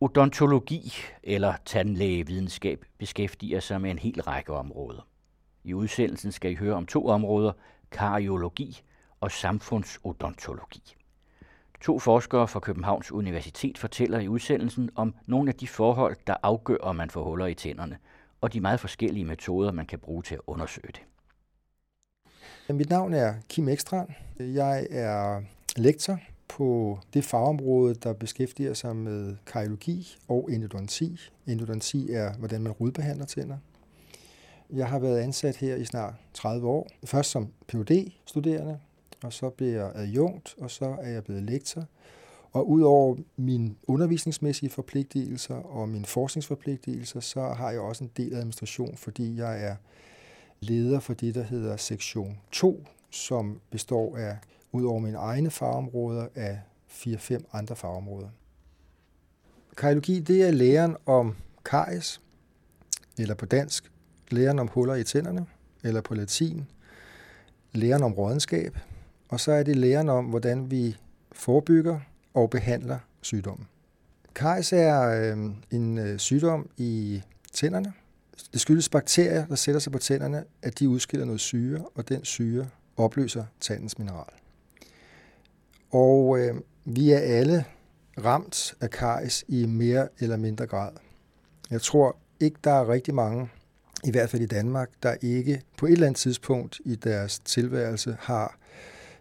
Odontologi eller tandlægevidenskab beskæftiger sig med en hel række områder. I udsendelsen skal I høre om to områder, kariologi og samfundsodontologi. To forskere fra Københavns Universitet fortæller i udsendelsen om nogle af de forhold, der afgør, om man får huller i tænderne, og de meget forskellige metoder, man kan bruge til at undersøge det. Mit navn er Kim Ekstrand. Jeg er lektor på det fagområde, der beskæftiger sig med kardiologi og endodonti. Endodonti er, hvordan man rodbehandler tænder. Jeg har været ansat her i snart 30 år. Først som phd studerende og så blev jeg adjunkt, og så er jeg blevet lektor. Og udover mine undervisningsmæssige forpligtelser og mine forskningsforpligtelser, så har jeg også en del administration, fordi jeg er leder for det, der hedder sektion 2, som består af, udover mine egne fagområder, af 4-5 andre fagområder. Kariologi, det er læren om karies, eller på dansk, læren om huller i tænderne, eller på latin, læren om rådenskab, og så er det læren om, hvordan vi forebygger og behandler sygdommen. Karies er øh, en øh, sygdom i tænderne. Det skyldes bakterier, der sætter sig på tænderne, at de udskiller noget syre, og den syre opløser tandens mineral. Og øh, vi er alle ramt af karies i mere eller mindre grad. Jeg tror ikke, der er rigtig mange, i hvert fald i Danmark, der ikke på et eller andet tidspunkt i deres tilværelse har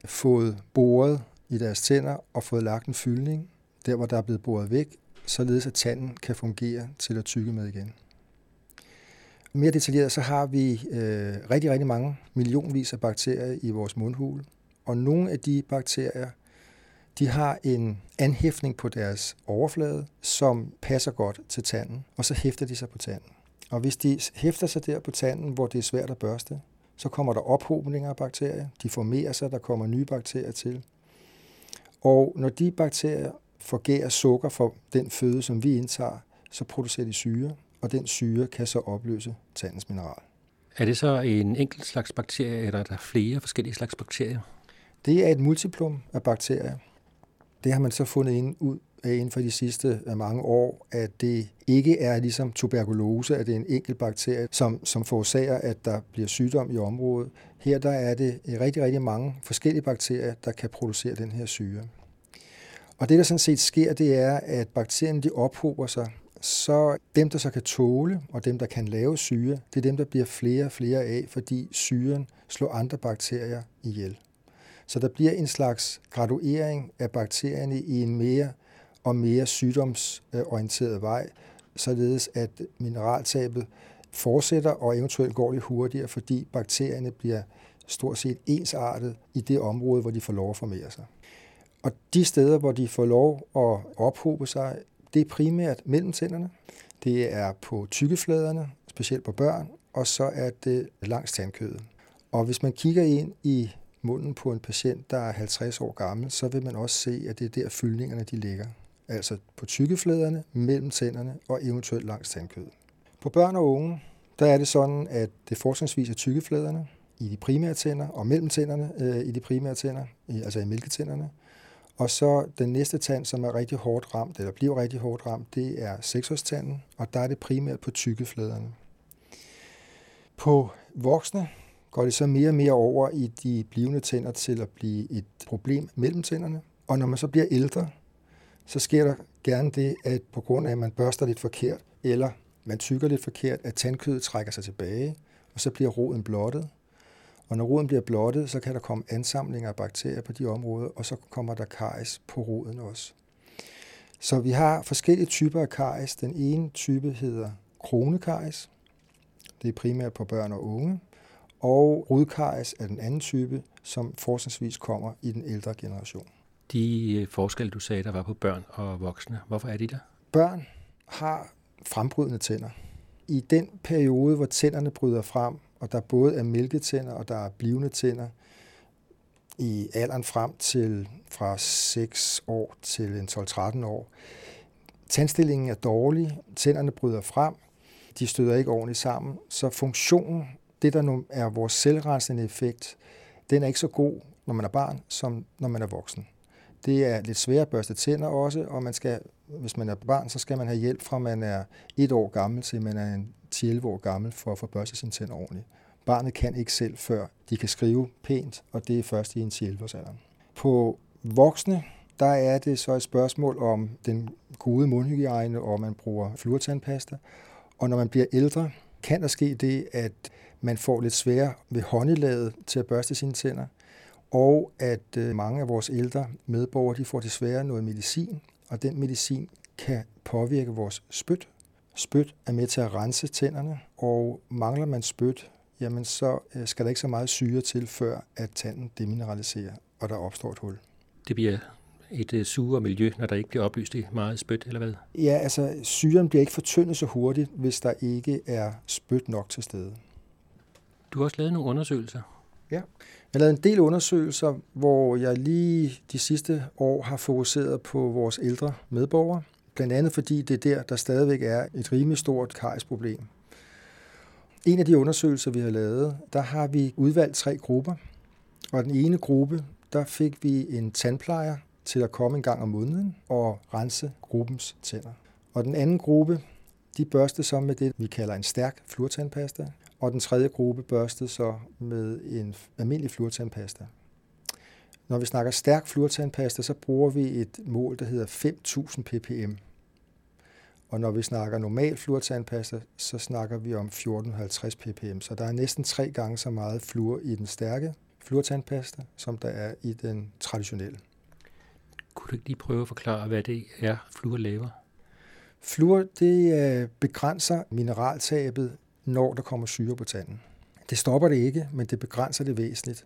fået boret i deres tænder og fået lagt en fyldning, der hvor der er blevet boret væk, således at tanden kan fungere til at tykke med igen. Mere detaljeret så har vi øh, rigtig, rigtig mange millionvis af bakterier i vores mundhule, og nogle af de bakterier, de har en anhæftning på deres overflade, som passer godt til tanden, og så hæfter de sig på tanden. Og hvis de hæfter sig der på tanden, hvor det er svært at børste, så kommer der ophobninger af bakterier, de formerer sig, der kommer nye bakterier til. Og når de bakterier forgærer sukker for den føde, som vi indtager, så producerer de syre, og den syre kan så opløse tandens mineral. Er det så en enkelt slags bakterie, eller er der flere forskellige slags bakterier? Det er et multiplum af bakterier. Det har man så fundet ind ud inden for de sidste øh, mange år, at det ikke er ligesom tuberkulose, at det er en enkelt bakterie, som, som forårsager, at der bliver sygdom i området. Her der er det øh, rigtig, rigtig mange forskellige bakterier, der kan producere den her syre. Og det, der sådan set sker, det er, at bakterierne de ophober sig, så dem, der så kan tåle, og dem, der kan lave syre, det er dem, der bliver flere og flere af, fordi syren slår andre bakterier ihjel. Så der bliver en slags graduering af bakterierne i en mere og mere sygdomsorienteret vej, således at mineraltabet fortsætter og eventuelt går lidt hurtigere, fordi bakterierne bliver stort set ensartet i det område, hvor de får lov at formere sig. Og de steder, hvor de får lov at ophobe sig, det er primært mellem tænderne. Det er på tykkefladerne, specielt på børn, og så er det langs tandkødet. Og hvis man kigger ind i munden på en patient, der er 50 år gammel, så vil man også se, at det er der fyldningerne de ligger altså på tykkefladerne, mellem tænderne og eventuelt langs tandkødet. På børn og unge, der er det sådan, at det forskningsvis er tykkefladerne i de primære tænder og mellem tænderne øh, i de primære tænder, i, altså i mælketænderne. Og så den næste tand, som er rigtig hårdt ramt, eller bliver rigtig hårdt ramt, det er seksårstanden, og der er det primært på tykkefladerne. På voksne går det så mere og mere over i de blivende tænder til at blive et problem mellem tænderne. Og når man så bliver ældre, så sker der gerne det, at på grund af, at man børster lidt forkert, eller man tykker lidt forkert, at tandkødet trækker sig tilbage, og så bliver roden blottet. Og når roden bliver blottet, så kan der komme ansamlinger af bakterier på de områder, og så kommer der karies på roden også. Så vi har forskellige typer af karies. Den ene type hedder kronekaries. Det er primært på børn og unge. Og rodkaries er den anden type, som forskningsvis kommer i den ældre generation de øh, forskelle, du sagde, der var på børn og voksne. Hvorfor er de der? Børn har frembrydende tænder. I den periode, hvor tænderne bryder frem, og der både er mælketænder og der er blivende tænder, i alderen frem til fra 6 år til en 12-13 år. Tandstillingen er dårlig, tænderne bryder frem, de støder ikke ordentligt sammen, så funktionen, det der nu er vores selvrensende effekt, den er ikke så god, når man er barn, som når man er voksen. Det er lidt svært at børste tænder også, og man skal hvis man er barn, så skal man have hjælp fra man er et år gammel til man er en 11 år gammel for at få børstet sine tænder ordentligt. Barnet kan ikke selv, før de kan skrive pænt, og det er først i en 11 års alder. På voksne, der er det så et spørgsmål om den gode mundhygiejne, og man bruger fluortandpasta. Og når man bliver ældre, kan der ske det, at man får lidt sværere ved håndelaget til at børste sine tænder, og at øh, mange af vores ældre medborgere de får desværre noget medicin, og den medicin kan påvirke vores spyt. Spyt er med til at rense tænderne, og mangler man spyt, jamen så øh, skal der ikke så meget syre til, før at tanden demineraliserer, og der opstår et hul. Det bliver et uh, sure miljø, når der ikke bliver oplyst i meget spyt, eller hvad? Ja, altså syren bliver ikke fortyndet så hurtigt, hvis der ikke er spyt nok til stede. Du har også lavet nogle undersøgelser. Ja, jeg har lavet en del undersøgelser, hvor jeg lige de sidste år har fokuseret på vores ældre medborgere. Blandt andet fordi det er der, der stadigvæk er et rimelig stort kajsproblem. En af de undersøgelser, vi har lavet, der har vi udvalgt tre grupper. Og den ene gruppe, der fik vi en tandplejer til at komme en gang om måneden og rense gruppens tænder. Og den anden gruppe, de børste så med det, vi kalder en stærk fluortandpasta, og den tredje gruppe børstede så med en almindelig fluortandpasta. Når vi snakker stærk fluortandpasta, så bruger vi et mål, der hedder 5.000 ppm. Og når vi snakker normal fluortandpasta, så snakker vi om 1450 ppm. Så der er næsten tre gange så meget fluor i den stærke fluortandpasta, som der er i den traditionelle. Kunne du ikke lige prøve at forklare, hvad det er, fluor laver? Fluor det øh, begrænser mineraltabet, når der kommer syre på tanden. Det stopper det ikke, men det begrænser det væsentligt.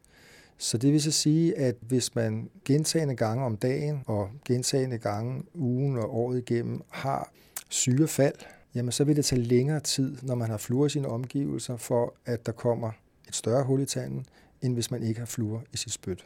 Så det vil så sige, at hvis man gentagende gange om dagen og gentagende gange ugen og året igennem har syrefald, jamen så vil det tage længere tid, når man har fluor i sine omgivelser, for at der kommer et større hul i tanden, end hvis man ikke har fluor i sit spyt.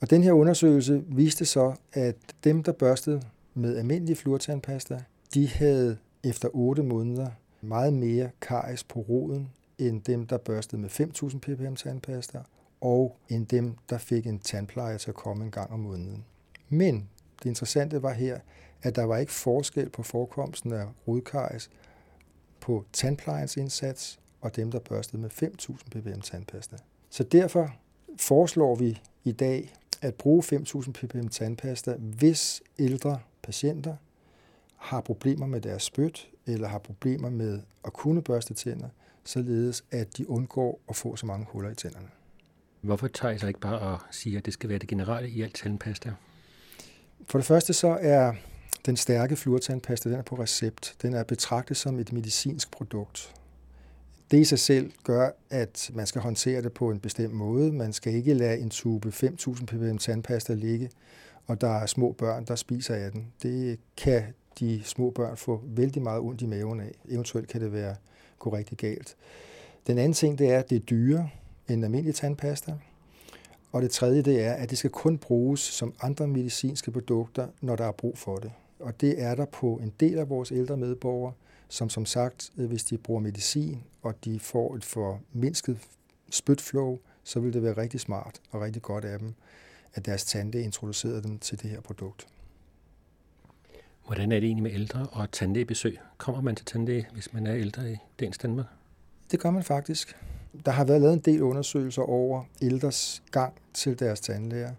Og den her undersøgelse viste så, at dem, der børstede med almindelig fluortandpasta, de havde efter 8 måneder meget mere karies på roden, end dem, der børstede med 5.000 ppm tandpasta, og end dem, der fik en tandpleje til at komme en gang om måneden. Men det interessante var her, at der var ikke forskel på forekomsten af rodkaries på tandplejens indsats og dem, der børstede med 5.000 ppm tandpasta. Så derfor foreslår vi i dag at bruge 5.000 ppm tandpasta, hvis ældre patienter har problemer med deres spyt eller har problemer med at kunne børste tænder, således at de undgår at få så mange huller i tænderne. Hvorfor tager I så ikke bare og siger, at det skal være det generelle i alt tandpasta? For det første så er den stærke fluortandpasta, den er på recept. Den er betragtet som et medicinsk produkt. Det i sig selv gør, at man skal håndtere det på en bestemt måde. Man skal ikke lade en tube 5.000 ppm tandpasta ligge, og der er små børn, der spiser af den. Det kan de små børn få vældig meget ondt i maven af. Eventuelt kan det være gå rigtig galt. Den anden ting, det er, at det er dyre end almindelig tandpasta. Og det tredje, det er, at det skal kun bruges som andre medicinske produkter, når der er brug for det. Og det er der på en del af vores ældre medborgere, som som sagt, øh, hvis de bruger medicin, og de får et formindsket spytflow, så vil det være rigtig smart og rigtig godt af dem, at deres tante introducerede dem til det her produkt. Hvordan er det egentlig med ældre og tandlægebesøg? Kommer man til tandlæge, hvis man er ældre i dagens Danmark? Det gør man faktisk. Der har været lavet en del undersøgelser over ældres gang til deres tandlæger,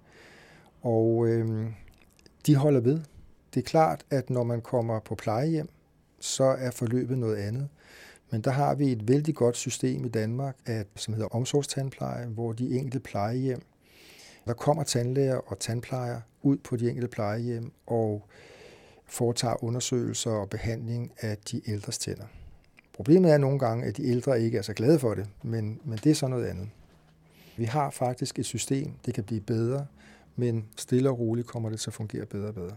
og øhm, de holder ved. Det er klart, at når man kommer på plejehjem, så er forløbet noget andet. Men der har vi et vældig godt system i Danmark, at, som hedder omsorgstandpleje, hvor de enkelte plejehjem, der kommer tandlæger og tandplejer ud på de enkelte plejehjem og foretager undersøgelser og behandling af de ældres tænder. Problemet er nogle gange, at de ældre ikke er så glade for det, men, men det er så noget andet. Vi har faktisk et system, det kan blive bedre, men stille og roligt kommer det til at fungere bedre og bedre.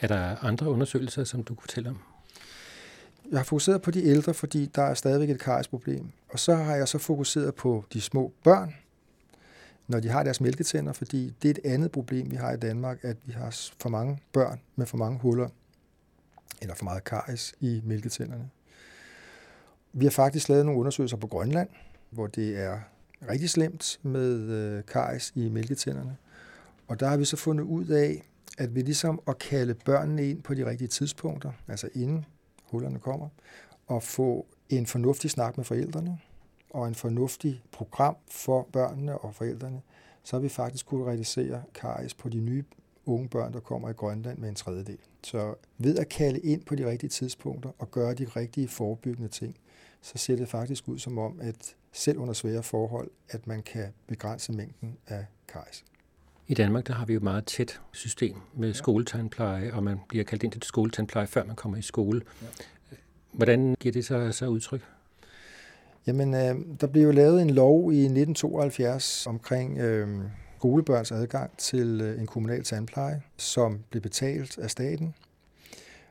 Er der andre undersøgelser, som du kunne fortælle om? Jeg har fokuseret på de ældre, fordi der er stadigvæk et karisproblem. Og så har jeg så fokuseret på de små børn, når de har deres mælketænder, fordi det er et andet problem, vi har i Danmark, at vi har for mange børn med for mange huller, eller for meget karies i mælketænderne. Vi har faktisk lavet nogle undersøgelser på Grønland, hvor det er rigtig slemt med øh, karies i mælketænderne. Og der har vi så fundet ud af, at vi ligesom at kalde børnene ind på de rigtige tidspunkter, altså inden hullerne kommer, og få en fornuftig snak med forældrene, og en fornuftig program for børnene og forældrene, så har vi faktisk kunne realisere karies på de nye unge børn, der kommer i Grønland med en tredjedel. Så ved at kalde ind på de rigtige tidspunkter og gøre de rigtige forebyggende ting, så ser det faktisk ud som om, at selv under svære forhold, at man kan begrænse mængden af karies. I Danmark der har vi jo et meget tæt system med ja. skoletandpleje, og man bliver kaldt ind til skoletandpleje, før man kommer i skole. Ja. Hvordan giver det sig så udtryk? Jamen, øh, der blev jo lavet en lov i 1972 omkring øh, skolebørns adgang til øh, en kommunal tandpleje, som blev betalt af staten.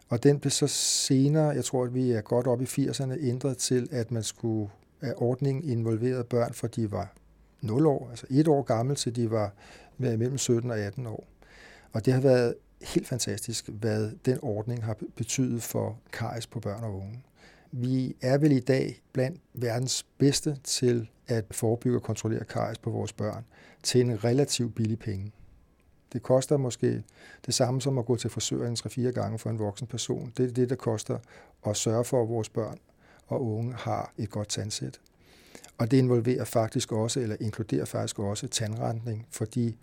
Og den blev så senere, jeg tror, at vi er godt op i 80'erne, ændret til, at man skulle af ordningen involverede børn, for de var 0 år, altså et år gammel, til de var mellem 17 og 18 år. Og det har været helt fantastisk, hvad den ordning har betydet for karies på børn og unge. Vi er vel i dag blandt verdens bedste til at forebygge og kontrollere karies på vores børn til en relativt billig penge. Det koster måske det samme som at gå til frisøren 3-4 gange for en voksen person. Det er det, der koster at sørge for, at vores børn og unge har et godt tandsæt. Og det involverer faktisk også, eller inkluderer faktisk også tandrentning for de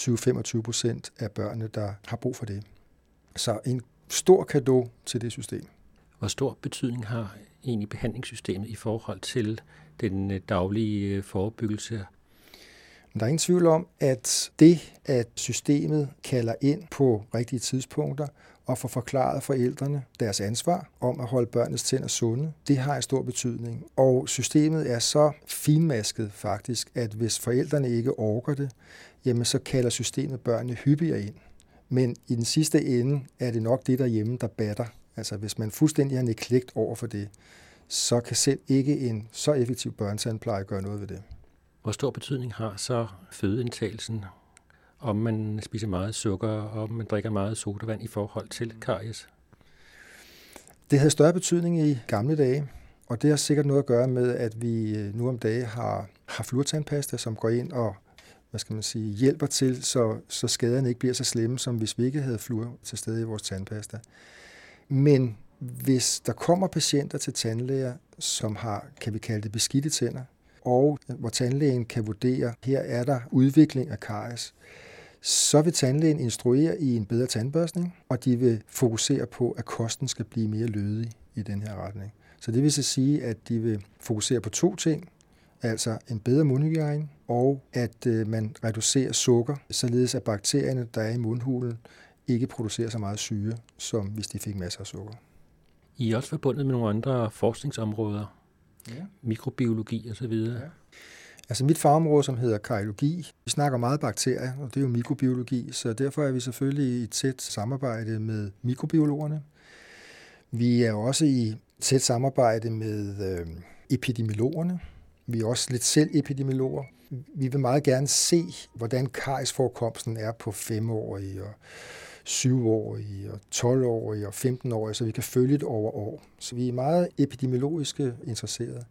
20-25 procent af børnene, der har brug for det. Så en stor gave til det system. Hvor stor betydning har egentlig behandlingssystemet i forhold til den øh, daglige øh, forebyggelse? Der er ingen tvivl om, at det, at systemet kalder ind på rigtige tidspunkter og får forklaret forældrene deres ansvar om at holde børnenes tænder sunde, det har en stor betydning. Og systemet er så finmasket faktisk, at hvis forældrene ikke orker det, jamen så kalder systemet børnene hyppigere ind. Men i den sidste ende er det nok det derhjemme, der batter. Altså hvis man fuldstændig har neglekt over for det, så kan selv ikke en så effektiv børnetandpleje gøre noget ved det. Hvor stor betydning har så fødeindtagelsen, om man spiser meget sukker, og om man drikker meget sodavand i forhold til karies? Det havde større betydning i gamle dage, og det har sikkert noget at gøre med, at vi øh, nu om dage har, har fluortandpasta, som går ind og hvad skal man sige, hjælper til, så, så skaderne ikke bliver så slemme, som hvis vi ikke havde fluor til stede i vores tandpasta. Men hvis der kommer patienter til tandlæger, som har, kan vi kalde det, beskidte tænder, og hvor tandlægen kan vurdere, her er der udvikling af karies, så vil tandlægen instruere i en bedre tandbørstning, og de vil fokusere på, at kosten skal blive mere lødig i den her retning. Så det vil så sige, at de vil fokusere på to ting, altså en bedre mundhygiejne, og at øh, man reducerer sukker, således at bakterierne, der er i mundhulen, ikke producerer så meget syre, som hvis de fik masser af sukker. I er også forbundet med nogle andre forskningsområder, ja. mikrobiologi osv. Ja. Altså mit fagområde, som hedder kariologi, vi snakker meget bakterier, og det er jo mikrobiologi, så derfor er vi selvfølgelig i tæt samarbejde med mikrobiologerne. Vi er også i tæt samarbejde med øh, epidemiologerne. Vi er også lidt selv epidemiologer. Vi vil meget gerne se, hvordan karisforekomsten er på femårige og 7-årige og 12-årige og 15-årige, så vi kan følge det over år. Så vi er meget epidemiologiske interesserede.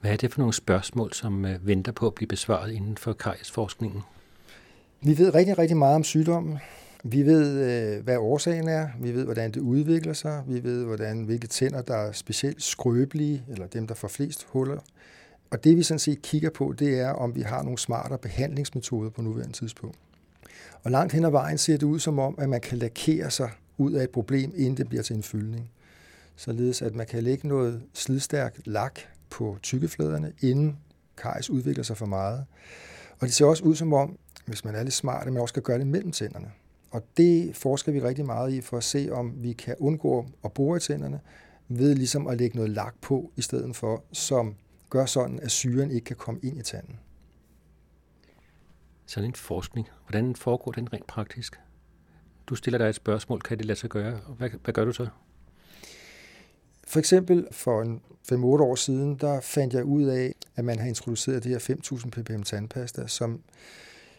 Hvad er det for nogle spørgsmål, som øh, venter på at blive besvaret inden for kariesforskningen? Vi ved rigtig, rigtig meget om sygdommen. Vi ved, øh, hvad årsagen er. Vi ved, hvordan det udvikler sig. Vi ved, hvordan, hvilke tænder, der er specielt skrøbelige, eller dem, der får flest huller. Og det, vi sådan set kigger på, det er, om vi har nogle smartere behandlingsmetoder på nuværende tidspunkt. Og langt hen ad vejen ser det ud som om, at man kan lakere sig ud af et problem, inden det bliver til en fyldning. Således at man kan lægge noget slidstærk lak på tykkefladerne, inden karies udvikler sig for meget. Og det ser også ud som om, hvis man er lidt smart, at man også skal gøre det mellem tænderne. Og det forsker vi rigtig meget i for at se, om vi kan undgå at bore i tænderne ved ligesom at lægge noget lak på i stedet for, som gør sådan, at syren ikke kan komme ind i tanden sådan en forskning, hvordan foregår den rent praktisk? Du stiller dig et spørgsmål, kan det lade sig gøre? Hvad, hvad gør du så? For eksempel for en 5-8 år siden, der fandt jeg ud af, at man har introduceret det her 5.000 ppm tandpasta, som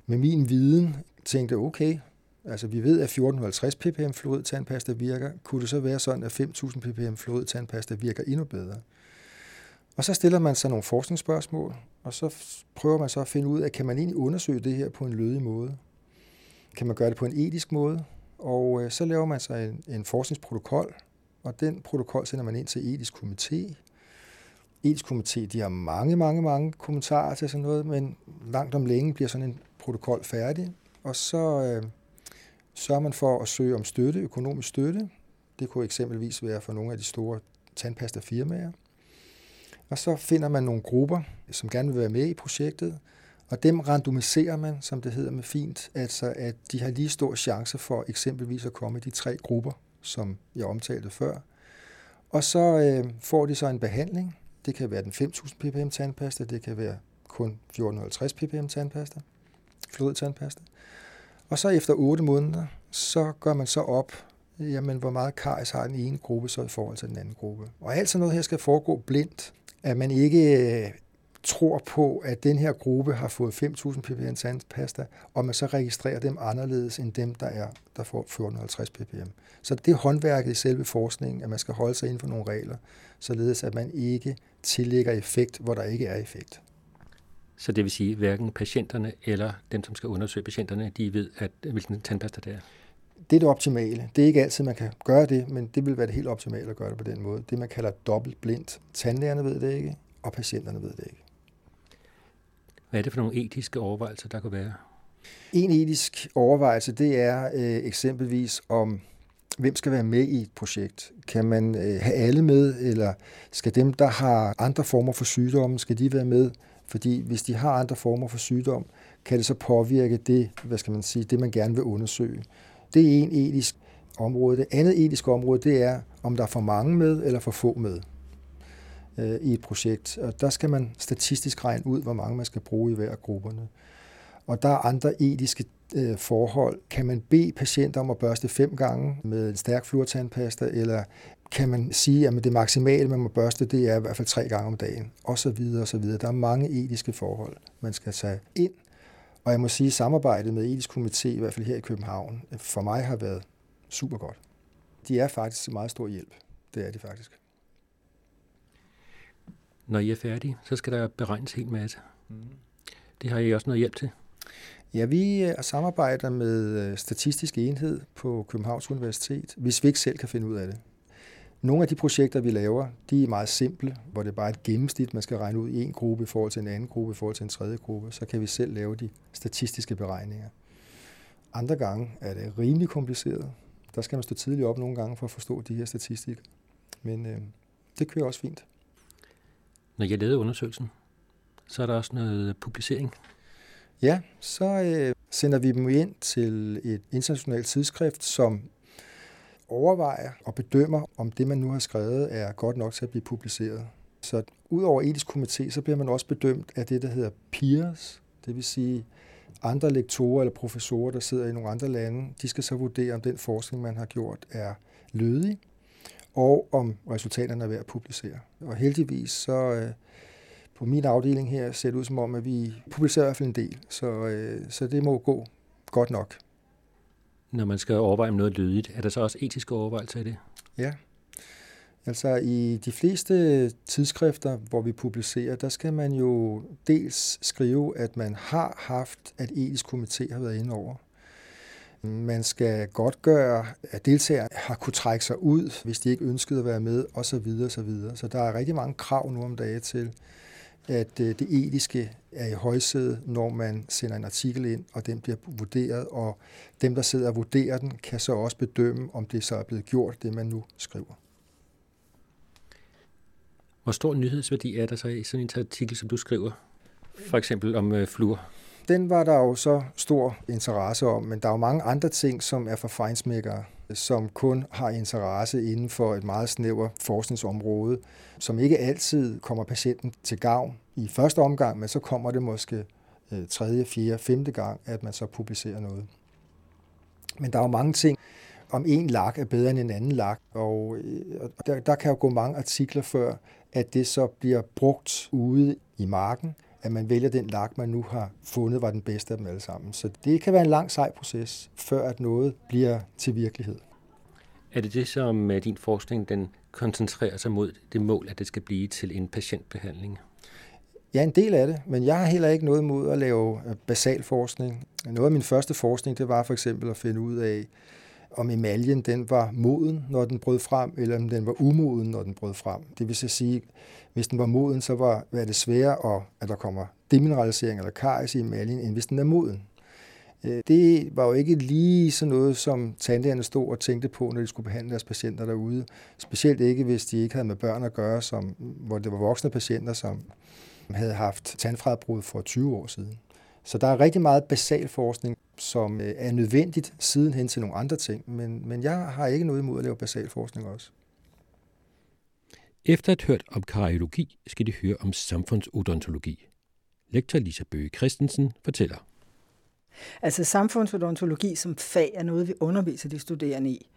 med min viden tænkte, okay, altså vi ved, at 1450 ppm fluorid tandpasta virker. Kunne det så være sådan, at 5.000 ppm fluorid tandpasta virker endnu bedre? Og så stiller man sig nogle forskningsspørgsmål, og så prøver man så at finde ud af, kan man egentlig undersøge det her på en lødig måde. kan man gøre det på en etisk måde, og øh, så laver man sig en, en forskningsprotokol, og den protokol sender man ind til etisk komité. Etisk komité, de har mange, mange, mange kommentarer til sådan noget, men langt om længe bliver sådan en protokol færdig, og så øh, sørger man for at søge om støtte, økonomisk støtte. Det kunne eksempelvis være for nogle af de store tandpastafirmaer. Og så finder man nogle grupper, som gerne vil være med i projektet, og dem randomiserer man, som det hedder med fint, altså at de har lige stor chance for eksempelvis at komme i de tre grupper, som jeg omtalte før. Og så øh, får de så en behandling. Det kan være den 5.000 ppm tandpasta, det kan være kun 1450 ppm tandpasta, flodtandpasta. Og så efter 8 måneder, så gør man så op, jamen, hvor meget karies har den ene gruppe så i forhold til den anden gruppe. Og alt sådan noget her skal foregå blindt, at man ikke øh, tror på, at den her gruppe har fået 5.000 ppm tandpasta, og man så registrerer dem anderledes end dem, der er der får 450 ppm. Så det er håndværket i selve forskningen, at man skal holde sig inden for nogle regler, således at man ikke tillægger effekt, hvor der ikke er effekt. Så det vil sige, at hverken patienterne eller dem, som skal undersøge patienterne, de ved, at, hvilken tandpasta det er? Det er det optimale. Det er ikke altid, man kan gøre det, men det vil være det helt optimale at gøre det på den måde. Det, man kalder dobbelt blindt. Tandlægerne ved det ikke, og patienterne ved det ikke. Hvad er det for nogle etiske overvejelser, der kunne være? En etisk overvejelse, det er øh, eksempelvis om, hvem skal være med i et projekt? Kan man øh, have alle med, eller skal dem, der har andre former for sygdomme, skal de være med? Fordi hvis de har andre former for sygdom, kan det så påvirke det, hvad skal man sige, det man gerne vil undersøge. Det er en etisk område. Det andet etiske område, det er, om der er for mange med eller for få med øh, i et projekt. Og der skal man statistisk regne ud, hvor mange man skal bruge i hver af grupperne. Og der er andre etiske øh, forhold. Kan man bede patienter om at børste fem gange med en stærk fluortandpasta, eller kan man sige, at det maksimale, man må børste, det er i hvert fald tre gange om dagen, og så videre, og så videre. Der er mange etiske forhold, man skal tage ind. Og jeg må sige, at samarbejdet med etisk komité, i hvert fald her i København, for mig har været super godt. De er faktisk en meget stor hjælp. Det er de faktisk. Når I er færdige, så skal der beregnes helt masse. Mm. Det har I også noget hjælp til? Ja, vi øh, samarbejder med øh, Statistisk Enhed på Københavns Universitet, hvis vi ikke selv kan finde ud af det. Nogle af de projekter, vi laver, de er meget simple, hvor det er bare et gennemsnit, man skal regne ud i en gruppe i forhold til en anden gruppe, i forhold til en tredje gruppe. Så kan vi selv lave de statistiske beregninger. Andre gange er det rimelig kompliceret. Der skal man stå tidligt op nogle gange for at forstå de her statistikker. Men øh, det kører også fint. Når jeg lavede undersøgelsen, så er der også noget publicering. Ja, så øh, sender vi dem ind til et internationalt tidsskrift, som overvejer og bedømmer, om det, man nu har skrevet, er godt nok til at blive publiceret. Så udover etisk komité, så bliver man også bedømt af det, der hedder peers, det vil sige andre lektorer eller professorer, der sidder i nogle andre lande. De skal så vurdere, om den forskning, man har gjort, er lødig, og om resultaterne er værd at publicere. Og heldigvis så øh, på min afdeling her ser det ud som om, at vi publicerer i hvert fald en del, så, øh, så det må gå godt nok. Når man skal overveje om noget lydigt, er der så også etiske overvejelser i det? Ja. Altså i de fleste tidsskrifter, hvor vi publicerer, der skal man jo dels skrive, at man har haft, at etisk komité har været inde over. Man skal godt gøre, at deltagere har kunne trække sig ud, hvis de ikke ønskede at være med, osv. osv. Så der er rigtig mange krav nu om dagen til, at øh, det etiske er i højsædet, når man sender en artikel ind, og den bliver vurderet, og dem, der sidder og vurderer den, kan så også bedømme, om det så er blevet gjort, det man nu skriver. Hvor stor nyhedsværdi er der så i sådan en artikel, som du skriver? For eksempel om øh, fluor? Den var der jo så stor interesse om, men der er jo mange andre ting, som er for fejnsmækkere, som kun har interesse inden for et meget snævert forskningsområde, som ikke altid kommer patienten til gavn i første omgang, men så kommer det måske øh, tredje, fjerde, femte gang, at man så publicerer noget. Men der er jo mange ting, om en lak er bedre end en anden lak, og øh, der, der kan jo gå mange artikler før, at det så bliver brugt ude i marken, at man vælger den lak, man nu har fundet, var den bedste af dem alle sammen. Så det kan være en lang, sej proces, før at noget bliver til virkelighed. Er det det, som med din forskning den koncentrerer sig mod det mål, at det skal blive til en patientbehandling? Ja, en del af det, men jeg har heller ikke noget imod at lave øh, basal forskning. Noget af min første forskning, det var for eksempel at finde ud af, om emaljen den var moden, når den brød frem, eller om den var umoden, når den brød frem. Det vil sige, hvis den var moden, så var, var det sværere, at, at der kommer demineralisering eller karies i emaljen, end hvis den er moden. Øh, det var jo ikke lige sådan noget, som tandlægerne stod og tænkte på, når de skulle behandle deres patienter derude. Specielt ikke, hvis de ikke havde med børn at gøre, som, hvor det var voksne patienter, som havde haft tandfradbrud for 20 år siden. Så der er rigtig meget basal forskning, som øh, er nødvendigt sidenhen til nogle andre ting, men, men jeg har ikke noget imod at lave basal forskning også. Efter at have hørt om kariologi, skal de høre om samfundsodontologi. Lektor Lisa Bøge Christensen fortæller. Altså samfundsodontologi som fag er noget, vi underviser de studerende i.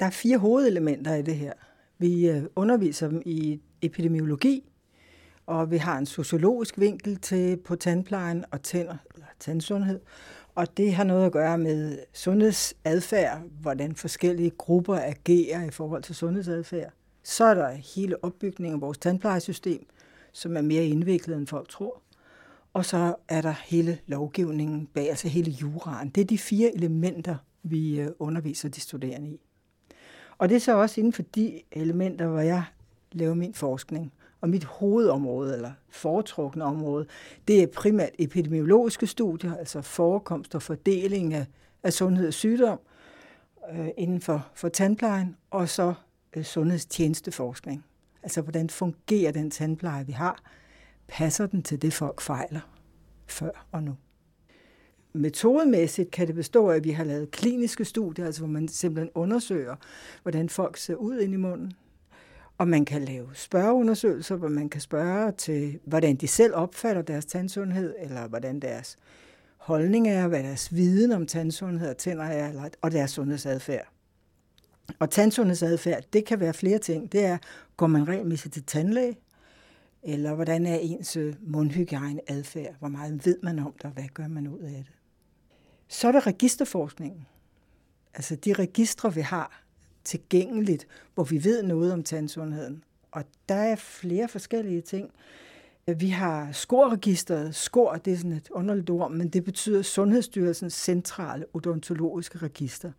Der er fire hovedelementer i det her. Vi øh, underviser dem i epidemiologi, og vi har en sociologisk vinkel til på tandplejen og tænder, eller tandsundhed. Og det har noget at gøre med sundhedsadfærd, hvordan forskellige grupper agerer i forhold til sundhedsadfærd. Så er der hele opbygningen af vores tandplejesystem, som er mere indviklet, end folk tror. Og så er der hele lovgivningen bag, altså hele juraen. Det er de fire elementer, vi øh, underviser de studerende i. Og det er så også inden for de elementer, hvor jeg laver min forskning. Og mit hovedområde, eller foretrukne område, det er primært epidemiologiske studier, altså forekomst og fordeling af, af sundhed og sygdom øh, inden for, for tandplejen, og så øh, sundhedstjenesteforskning. Altså, hvordan fungerer den tandpleje, vi har? Passer den til det, folk fejler før og nu? Metodemæssigt kan det bestå af, at vi har lavet kliniske studier, altså hvor man simpelthen undersøger, hvordan folk ser ud ind i munden. Og man kan lave spørgeundersøgelser, hvor man kan spørge til, hvordan de selv opfatter deres tandsundhed, eller hvordan deres holdning er, hvad deres viden om tandsundhed og tænder er, og deres sundhedsadfærd. Og tandsundhedsadfærd, det kan være flere ting. Det er, går man regelmæssigt til tandlæge? Eller hvordan er ens mundhygiejneadfærd? mundhygiejne adfærd? Hvor meget ved man om det, og hvad gør man ud af det? Så er der registerforskningen. Altså de registre, vi har tilgængeligt, hvor vi ved noget om tandsundheden. Og der er flere forskellige ting. Vi har skorregisteret. Skor, det er sådan et underligt ord, men det betyder Sundhedsstyrelsens centrale odontologiske register.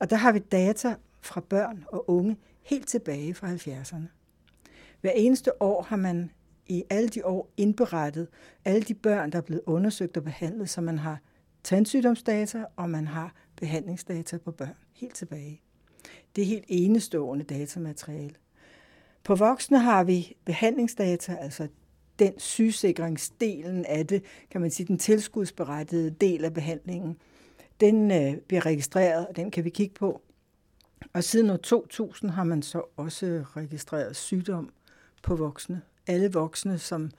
Og der har vi data fra børn og unge helt tilbage fra 70'erne. Hver eneste år har man i alle de år indberettet alle de børn, der er blevet undersøgt og behandlet, så man har tandsygdomsdata, og man har behandlingsdata på børn helt tilbage. Det er helt enestående datamateriale. På voksne har vi behandlingsdata, altså den sygesikringsdelen af det, kan man sige, den tilskudsberettede del af behandlingen. Den øh, bliver registreret, og den kan vi kigge på. Og siden år 2000 har man så også registreret sygdom på voksne. Alle voksne, som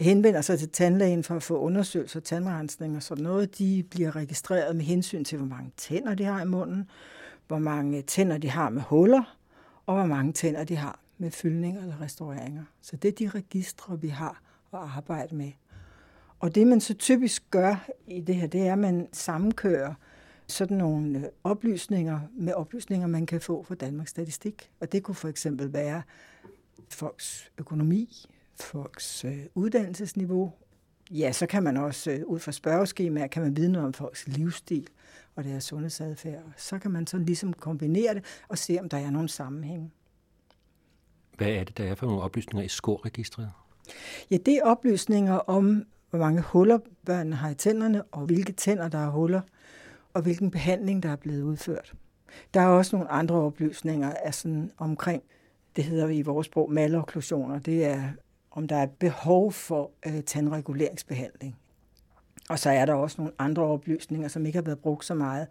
henvender sig til tandlægen for at få undersøgelser, tandrensning og sådan noget, de bliver registreret med hensyn til, hvor mange tænder de har i munden, hvor mange tænder de har med huller, og hvor mange tænder de har med fyldninger eller restaureringer. Så det er de registre, vi har at arbejde med. Og det, man så typisk gør i det her, det er, at man sammenkører sådan nogle øh, oplysninger med oplysninger, man kan få fra Danmarks Statistik. Og det kunne for eksempel være folks økonomi, folks øh, uddannelsesniveau. Ja, så kan man også øh, ud fra spørgeskemaer, kan man vide noget om folks livsstil og deres sundhedsadfærd. Så kan man så ligesom kombinere det og se, om der er nogen sammenhæng. Hvad er det, der er for nogle oplysninger i skorregistret? Ja, det er oplysninger om, hvor mange huller børnene har i tænderne, og hvilke tænder, der har huller, og hvilken behandling, der er blevet udført. Der er også nogle andre oplysninger af sådan omkring, det hedder vi i vores sprog, malokklusioner. Det er, om der er behov for øh, tandreguleringsbehandling. Og så er der også nogle andre oplysninger, som ikke har været brugt så meget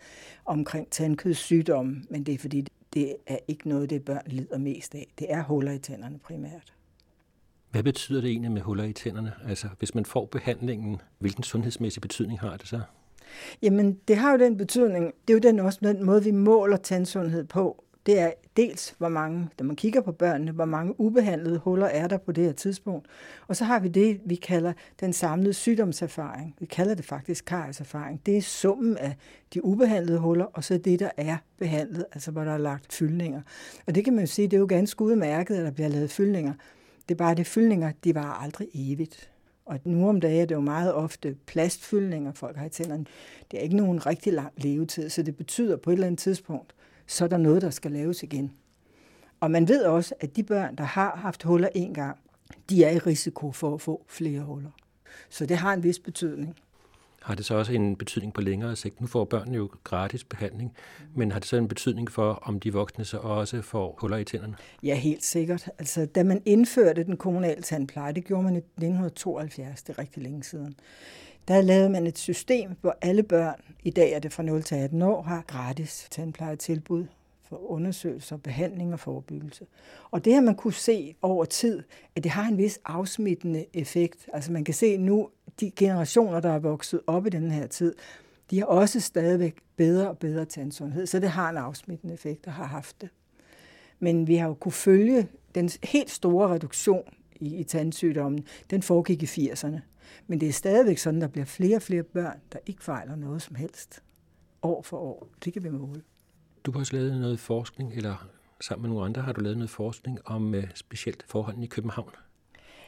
omkring tandkødssygdomme, men det er fordi, det er ikke noget, det børn lider mest af. Det er huller i tænderne primært. Hvad betyder det egentlig med huller i tænderne? Altså, hvis man får behandlingen, hvilken sundhedsmæssig betydning har det så? Jamen, det har jo den betydning. Det er jo den også den måde, vi måler tandsundhed på det er dels, hvor mange, når man kigger på børnene, hvor mange ubehandlede huller er der på det her tidspunkt. Og så har vi det, vi kalder den samlede sygdomserfaring. Vi kalder det faktisk karieserfaring. Det er summen af de ubehandlede huller, og så det, der er behandlet, altså hvor der er lagt fyldninger. Og det kan man jo sige, det er jo ganske udmærket, at der bliver lavet fyldninger. Det er bare det, fyldninger, de var aldrig evigt. Og nu om dagen er det jo meget ofte plastfyldninger, folk har i tænderne. Det er ikke nogen rigtig lang levetid, så det betyder på et eller andet tidspunkt, så er der noget, der skal laves igen. Og man ved også, at de børn, der har haft huller en gang, de er i risiko for at få flere huller. Så det har en vis betydning. Har det så også en betydning på længere sigt? Nu får børnene jo gratis behandling, men har det så en betydning for, om de voksne så også får huller i tænderne? Ja, helt sikkert. Altså, da man indførte den kommunale tandpleje, det gjorde man i 1972, det er rigtig længe siden, der lavede man et system, hvor alle børn, i dag er det fra 0 til 18 år, har gratis tandplejetilbud for undersøgelser, behandling og forebyggelse. Og det har man kunne se over tid, at det har en vis afsmittende effekt. Altså man kan se nu, de generationer, der er vokset op i den her tid, de har også stadigvæk bedre og bedre tandsundhed, så det har en afsmittende effekt og har haft det. Men vi har jo kunne følge den helt store reduktion i, i tandsygdommen, den foregik i 80'erne. Men det er stadigvæk sådan, der bliver flere og flere børn, der ikke fejler noget som helst. År for år. Det kan vi måle. Du har også lavet noget forskning, eller sammen med nogle andre har du lavet noget forskning om uh, specielt forholdene i København.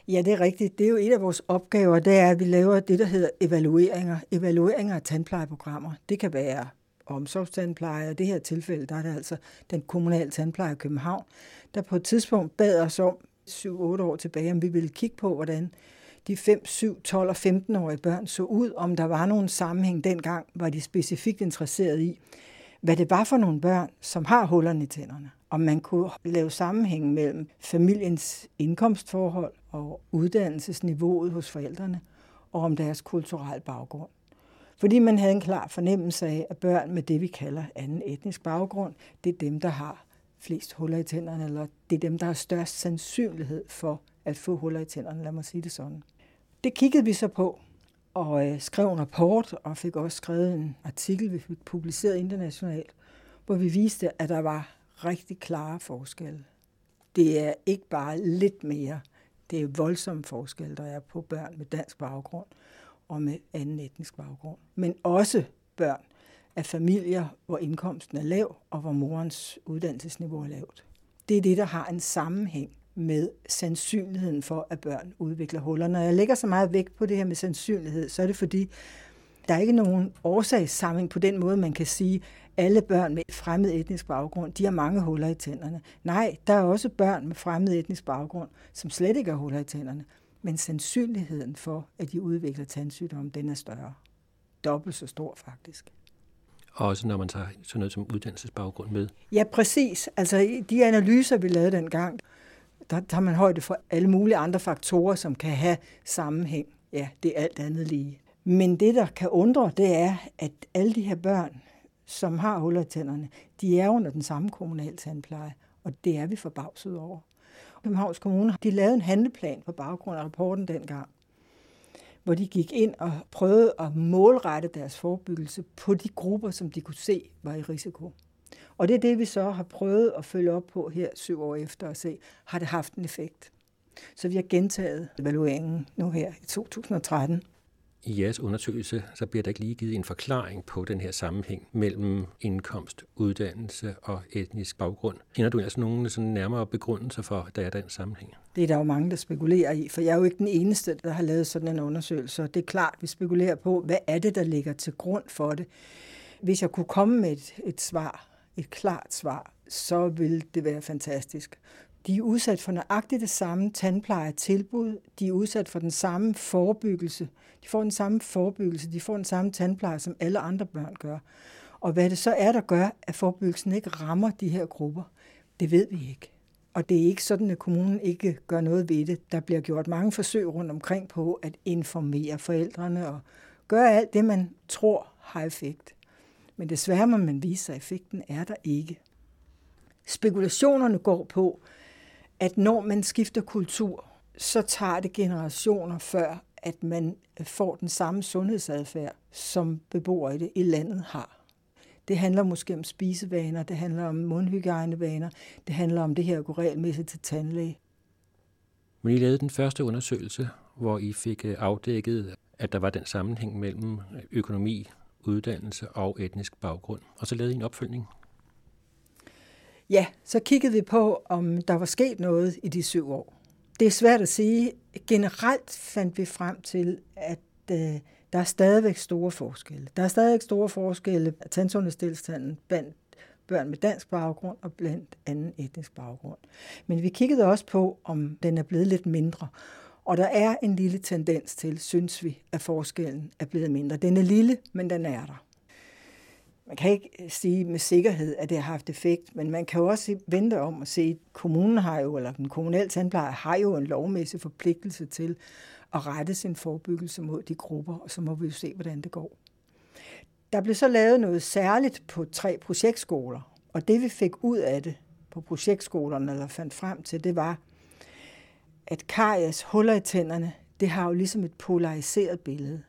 Ja, det er rigtigt. Det er jo et af vores opgaver, det er, at vi laver det, der hedder evalueringer. Evalueringer af tandplejeprogrammer. Det kan være omsorgstandpleje, og i det her tilfælde, der er det altså den kommunale tandpleje i København, der på et tidspunkt bad os om 7-8 år tilbage, om vi ville kigge på, hvordan de 5, 7, 12 og 15-årige børn så ud, om der var nogen sammenhæng dengang, var de specifikt interesseret i, hvad det var for nogle børn, som har hullerne i tænderne. Om man kunne lave sammenhæng mellem familiens indkomstforhold og uddannelsesniveauet hos forældrene, og om deres kulturelle baggrund. Fordi man havde en klar fornemmelse af, at børn med det, vi kalder anden etnisk baggrund, det er dem, der har flest huller i tænderne, eller det er dem, der har størst sandsynlighed for at få huller i tænderne, lad mig sige det sådan. Det kiggede vi så på, og øh, skrev en rapport, og fik også skrevet en artikel, vi fik publiceret internationalt, hvor vi viste, at der var rigtig klare forskelle. Det er ikke bare lidt mere, det er voldsomme forskelle, der er på børn med dansk baggrund og med anden etnisk baggrund. Men også børn af familier, hvor indkomsten er lav, og hvor morens uddannelsesniveau er lavt. Det er det, der har en sammenhæng med sandsynligheden for, at børn udvikler huller. Når jeg lægger så meget vægt på det her med sandsynlighed, så er det fordi, der er ikke nogen årsagssammenhæng på den måde, man kan sige, alle børn med fremmed etnisk baggrund, de har mange huller i tænderne. Nej, der er også børn med fremmed etnisk baggrund, som slet ikke har huller i tænderne. Men sandsynligheden for, at de udvikler tandsygdom, den er større. Dobbelt så stor faktisk. Også når man tager sådan noget som uddannelsesbaggrund med. Ja, præcis. Altså de analyser, vi lavede dengang, der tager man højde for alle mulige andre faktorer, som kan have sammenhæng. Ja, det er alt andet lige. Men det, der kan undre, det er, at alle de her børn, som har huller i tænderne, de er under den samme kommunale tandpleje, og det er vi forbavset over. Københavns Kommune de lavede en handleplan på baggrund af rapporten dengang, hvor de gik ind og prøvede at målrette deres forebyggelse på de grupper, som de kunne se var i risiko. Og det er det, vi så har prøvet at følge op på her syv år efter og se, har det haft en effekt. Så vi har gentaget evalueringen nu her i 2013. I jeres undersøgelse, så bliver der ikke lige givet en forklaring på den her sammenhæng mellem indkomst, uddannelse og etnisk baggrund. Kender du altså nogle sådan nærmere begrundelser for, at der er den sammenhæng? Det er der jo mange, der spekulerer i, for jeg er jo ikke den eneste, der har lavet sådan en undersøgelse. Det er klart, vi spekulerer på, hvad er det, der ligger til grund for det. Hvis jeg kunne komme med et, et svar, et klart svar, så ville det være fantastisk. De er udsat for nøjagtigt det samme tandplejetilbud. De er udsat for den samme forebyggelse. De får den samme forebyggelse. De får den samme tandpleje, som alle andre børn gør. Og hvad det så er, der gør, at forebyggelsen ikke rammer de her grupper, det ved vi ikke. Og det er ikke sådan, at kommunen ikke gør noget ved det. Der bliver gjort mange forsøg rundt omkring på at informere forældrene og gøre alt det, man tror har effekt. Men desværre må man vise sig, at effekten er der ikke. Spekulationerne går på, at når man skifter kultur, så tager det generationer før, at man øh, får den samme sundhedsadfærd, som beboere i det i landet har. Det handler måske om spisevaner, det handler om mundhygiejnevaner, det handler om det her at gå regelmæssigt til tandlæge. Men I lavede den første undersøgelse, hvor I fik øh, afdækket, at der var den sammenhæng mellem øh, økonomi, uddannelse og etnisk baggrund. Og så lavede I en opfølgning. Ja, så kiggede vi på, om der var sket noget i de syv år. Det er svært at sige. Generelt fandt vi frem til, at øh, der er stadigvæk store forskelle. Der er stadigvæk store forskelle af tandsundhedstilstanden blandt børn med dansk baggrund og blandt anden etnisk baggrund. Men vi kiggede også på, om den er blevet lidt mindre. Og der er en lille tendens til, synes vi, at forskellen er blevet mindre. Den er lille, men den er der. Man kan ikke øh, sige med sikkerhed, at det har haft effekt, men man kan jo også vente om at se, at kommunen har jo, eller den kommunale tandpleje har jo en lovmæssig forpligtelse til at rette sin forebyggelse mod de grupper, og så må vi jo se, hvordan det går. Der blev så lavet noget særligt på tre projektskoler, og det vi fik ud af det på projektskolerne, eller fandt frem til, det var, at karies huller i tænderne, det har jo ligesom et polariseret billede.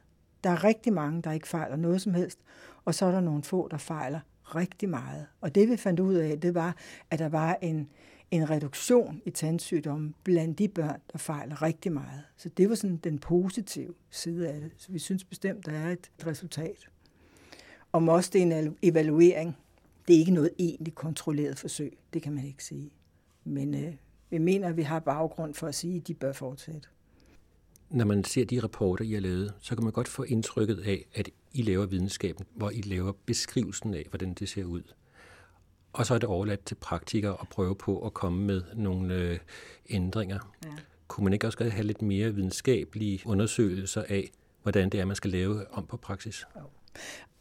Der er rigtig mange, der ikke fejler noget som helst, og så er der nogle få, der fejler rigtig meget. Og det vi fandt ud af, det var, at der var en, en reduktion i tandsygdomme blandt de børn, der fejler rigtig meget. Så det var sådan den positive side af det. Så vi synes bestemt, der er et resultat. Om også det er en evaluering. Det er ikke noget egentlig kontrolleret forsøg. Det kan man ikke sige. Men øh, vi mener, at vi har baggrund for at sige, at de bør fortsætte. Når man ser de rapporter, I har lavet, så kan man godt få indtrykket af, at I laver videnskaben, hvor I laver beskrivelsen af, hvordan det ser ud. Og så er det overladt til praktikere at prøve på at komme med nogle øh, ændringer. Ja. Kunne man ikke også have lidt mere videnskabelige undersøgelser af, hvordan det er, man skal lave om på praksis? Jo.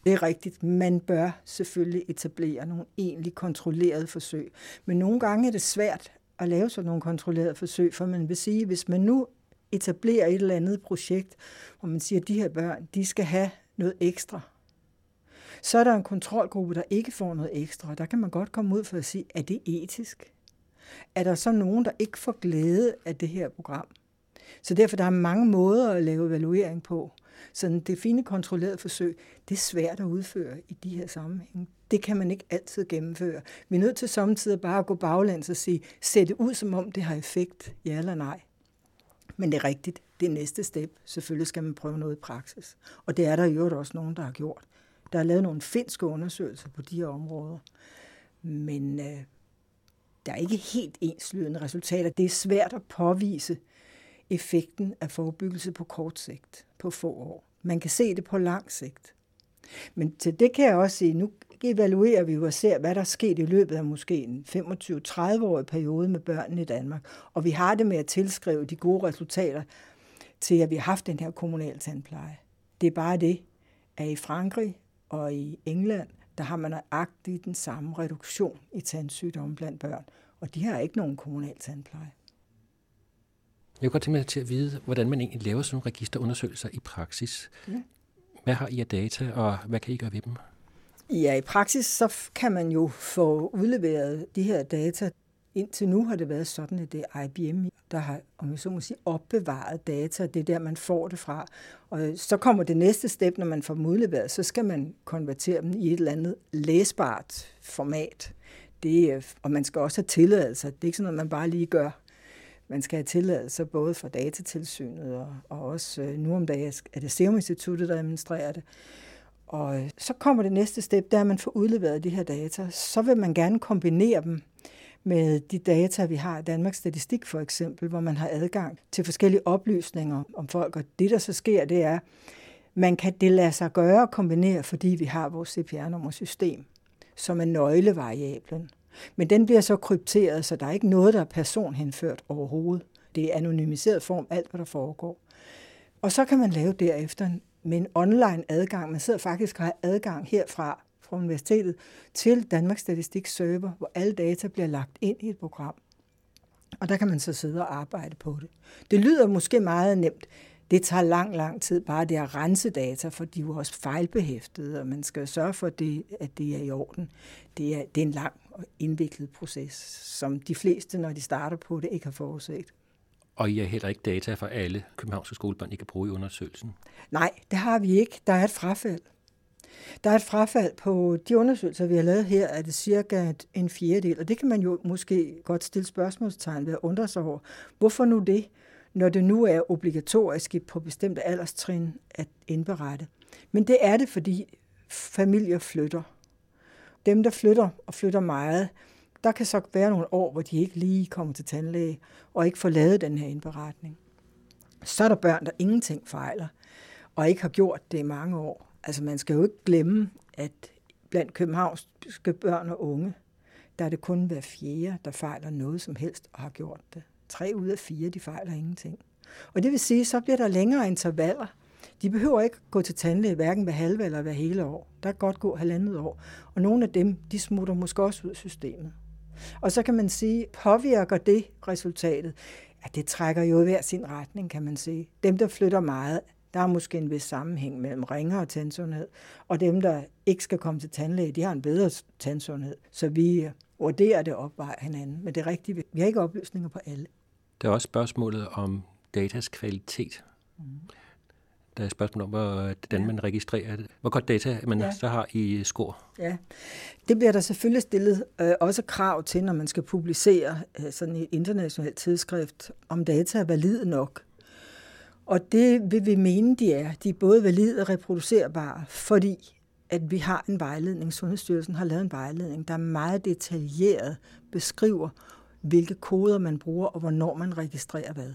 Det er rigtigt. Man bør selvfølgelig etablere nogle egentlig kontrollerede forsøg. Men nogle gange er det svært at lave sådan nogle kontrollerede forsøg, for man vil sige, hvis man nu etablere et eller andet projekt, hvor man siger, at de her børn, de skal have noget ekstra, så er der en kontrolgruppe, der ikke får noget ekstra. Der kan man godt komme ud for at sige, er det etisk? Er der så nogen, der ikke får glæde af det her program? Så derfor der er mange måder at lave evaluering på. Så det fine kontrollerede forsøg, det er svært at udføre i de her sammenhænge. Det kan man ikke altid gennemføre. Vi er nødt til samtidig bare at gå baglæns og sige, ser det ud som om det har effekt, ja eller nej. Men det er rigtigt, det er næste step. Selvfølgelig skal man prøve noget i praksis. Og det er der i øvrigt også nogen, der har gjort. Der er lavet nogle finske undersøgelser på de her områder. Men øh, der er ikke helt enslydende resultater. Det er svært at påvise effekten af forebyggelse på kort sigt, på få år. Man kan se det på lang sigt. Men til det kan jeg også sige, nu evaluerer vi jo og ser, hvad der er sket i løbet af måske en 25-30-årig periode med børnene i Danmark. Og vi har det med at tilskrive de gode resultater til, at vi har haft den her kommunale tandpleje. Det er bare det, at i Frankrig og i England, der har man nøjagtigt den samme reduktion i tandsygdomme blandt børn. Og de har ikke nogen kommunal tandpleje. Jeg kunne godt tænke mig til at vide, hvordan man egentlig laver sådan nogle registerundersøgelser i praksis. Ja. Hvad har I af data, og hvad kan I gøre ved dem? Ja, i praksis så kan man jo få udleveret de her data. Indtil nu har det været sådan, at det er IBM, der har, om jeg så må sige, opbevaret data. Det er der, man får det fra. Og øh, så kommer det næste step, når man får dem udleveret, så skal man konvertere dem i et eller andet læsbart format. Det, øh, og man skal også have tilladelse. Det er ikke sådan noget, man bare lige gør. Man skal have tilladelse både fra datatilsynet og, og også øh, nu om dagen er det Serum Instituttet, der administrerer det. Og øh, så kommer det næste step, der at man får udleveret de her data. Så vil man gerne kombinere dem med de data, vi har i Danmarks Statistik for eksempel, hvor man har adgang til forskellige oplysninger om folk. Og det, der så sker, det er, man kan det lade sig gøre og kombinere, fordi vi har vores CPR-nummersystem, som er nøglevariablen. Men den bliver så krypteret, så der er ikke noget, der er personhenført overhovedet. Det er anonymiseret form, alt hvad der foregår. Og så kan man lave derefter med en online adgang. Man sidder faktisk og har adgang herfra fra universitetet til Danmarks Statistik server, hvor alle data bliver lagt ind i et program. Og der kan man så sidde og arbejde på det. Det lyder måske meget nemt. Det tager lang, lang tid bare det at rense data, for de er jo også fejlbehæftede, og man skal sørge for, det, at det er i orden. Det er, det er en lang og indviklet proces, som de fleste, når de starter på det, ikke har forudset. Og I har heller ikke data for alle københavnske skolebørn, I kan bruge i undersøgelsen? Nej, det har vi ikke. Der er et frafald. Der er et frafald på de undersøgelser, vi har lavet her, er det cirka en fjerdedel, og det kan man jo måske godt stille spørgsmålstegn ved at undre sig over. Hvorfor nu det, når det nu er obligatorisk på bestemte alderstrin at indberette? Men det er det, fordi familier flytter. Dem, der flytter og flytter meget, der kan så være nogle år, hvor de ikke lige kommer til tandlæge, og ikke får lavet den her indberetning. Så er der børn, der ingenting fejler, og ikke har gjort det i mange år. Altså man skal jo ikke glemme, at blandt københavnske børn og unge, der er det kun hver fjerde, der fejler noget som helst og har gjort det. Tre ud af fire, de fejler ingenting. Og det vil sige, så bliver der længere intervaller. De behøver ikke gå til tandlæge hverken hver halve eller hver hele år. Der kan godt gå halvandet år. Og nogle af dem, de smutter måske også ud af systemet. Og så kan man sige, påvirker det resultatet? Ja, det trækker jo i hver sin retning, kan man sige. Dem, der flytter meget, der er måske en vis sammenhæng mellem ringer og tandsundhed, og dem, der ikke skal komme til tandlæge, de har en bedre tandsundhed. Så vi vurderer det opvejer hinanden. Men det er rigtigt, vi har ikke oplysninger på alle. Der er også spørgsmålet om datas kvalitet. Mm. Der er spørgsmål om, hvordan man registrerer det. Hvor godt data man ja. så har i skor. Ja, det bliver der selvfølgelig stillet øh, også krav til, når man skal publicere øh, sådan et internationalt tidsskrift, om data er valide nok. Og det vil vi mene, de er. De er både valide og reproducerbare, fordi at vi har en vejledning. Sundhedsstyrelsen har lavet en vejledning, der er meget detaljeret beskriver, hvilke koder man bruger, og hvornår man registrerer hvad.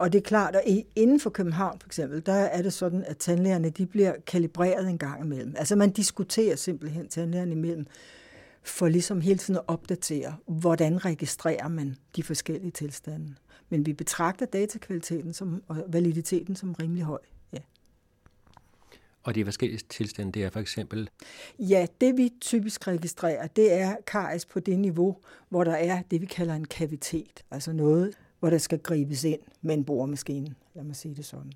Og det er klart, at inden for København for eksempel, der er det sådan, at tandlægerne de bliver kalibreret en gang imellem. Altså man diskuterer simpelthen tandlægerne imellem, for ligesom hele tiden at opdatere, hvordan registrerer man de forskellige tilstande. Men vi betragter datakvaliteten som, og validiteten som rimelig høj. Ja. Og de forskellige tilstande, det er for eksempel? Ja, det vi typisk registrerer, det er karies på det niveau, hvor der er det, vi kalder en kavitet. Altså noget, hvor der skal gribes ind med en boremaskine, lad mig sige det sådan.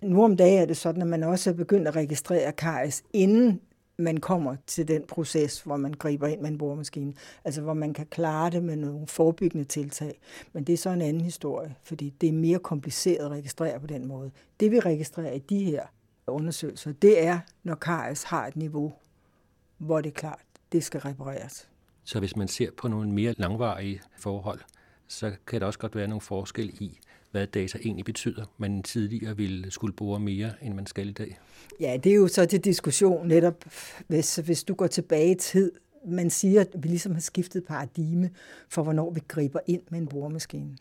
Nu om dagen er det sådan, at man også er begyndt at registrere karies, inden man kommer til den proces, hvor man griber ind med en boremaskine. Altså hvor man kan klare det med nogle forebyggende tiltag. Men det er så en anden historie, fordi det er mere kompliceret at registrere på den måde. Det vi registrerer i de her undersøgelser, det er, når karies har et niveau, hvor det er klart, det skal repareres. Så hvis man ser på nogle mere langvarige forhold, så kan der også godt være nogle forskel i, hvad data egentlig betyder. Man tidligere ville skulle bruge mere, end man skal i dag. Ja, det er jo så til diskussion netop, hvis, hvis du går tilbage i tid. Man siger, at vi ligesom har skiftet paradigme for, hvornår vi griber ind med en boremaskine.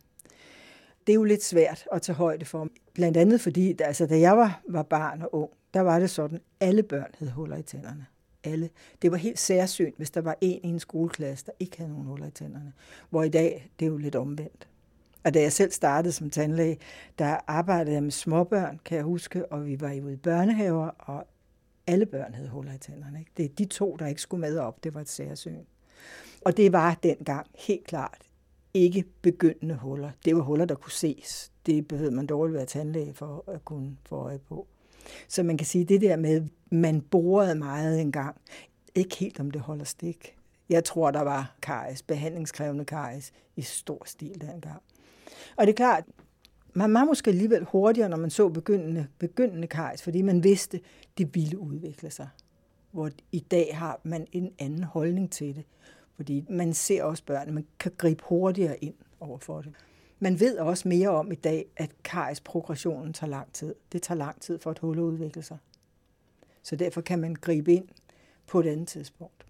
Det er jo lidt svært at tage højde for. Blandt andet fordi, altså, da jeg var, var barn og ung, der var det sådan, at alle børn havde huller i tænderne alle. Det var helt særsynt, hvis der var en i en skoleklasse, der ikke havde nogen huller i tænderne. Hvor i dag, det er jo lidt omvendt. Og da jeg selv startede som tandlæge, der arbejdede jeg med småbørn, kan jeg huske, og vi var ude i børnehaver, og alle børn havde huller i tænderne. Ikke? Det er de to, der ikke skulle med op, det var et særsyn. Og det var dengang helt klart ikke begyndende huller. Det var huller, der kunne ses. Det behøvede man dårligt være tandlæge for at kunne få øje på. Så man kan sige, det der med, man borede meget engang, ikke helt om det holder stik. Jeg tror, der var karies, behandlingskrævende karies, i stor stil dengang. Og det er klart, man var måske alligevel hurtigere, når man så begyndende, begyndende karies, fordi man vidste, det ville udvikle sig. Hvor i dag har man en anden holdning til det. Fordi man ser også børn, man kan gribe hurtigere ind over for det. Man ved også mere om i dag, at kariesprogressionen tager lang tid. Det tager lang tid for et hul at udvikle sig. Så derfor kan man gribe ind på et andet tidspunkt.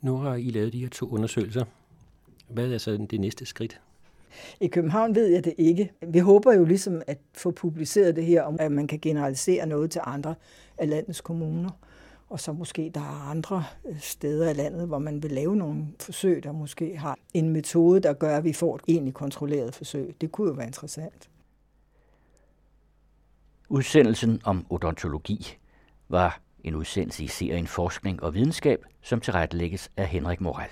Nu har I lavet de her to undersøgelser. Hvad er så det næste skridt? I København ved jeg det ikke. Vi håber jo ligesom at få publiceret det her, om at man kan generalisere noget til andre af landets kommuner. Og så måske der er andre øh, steder i landet, hvor man vil lave nogle forsøg, der måske har en metode, der gør, at vi får et egentlig kontrolleret forsøg. Det kunne jo være interessant. Udsendelsen om odontologi var en udsendelse i serien Forskning og Videnskab, som tilrettelægges af Henrik Moral.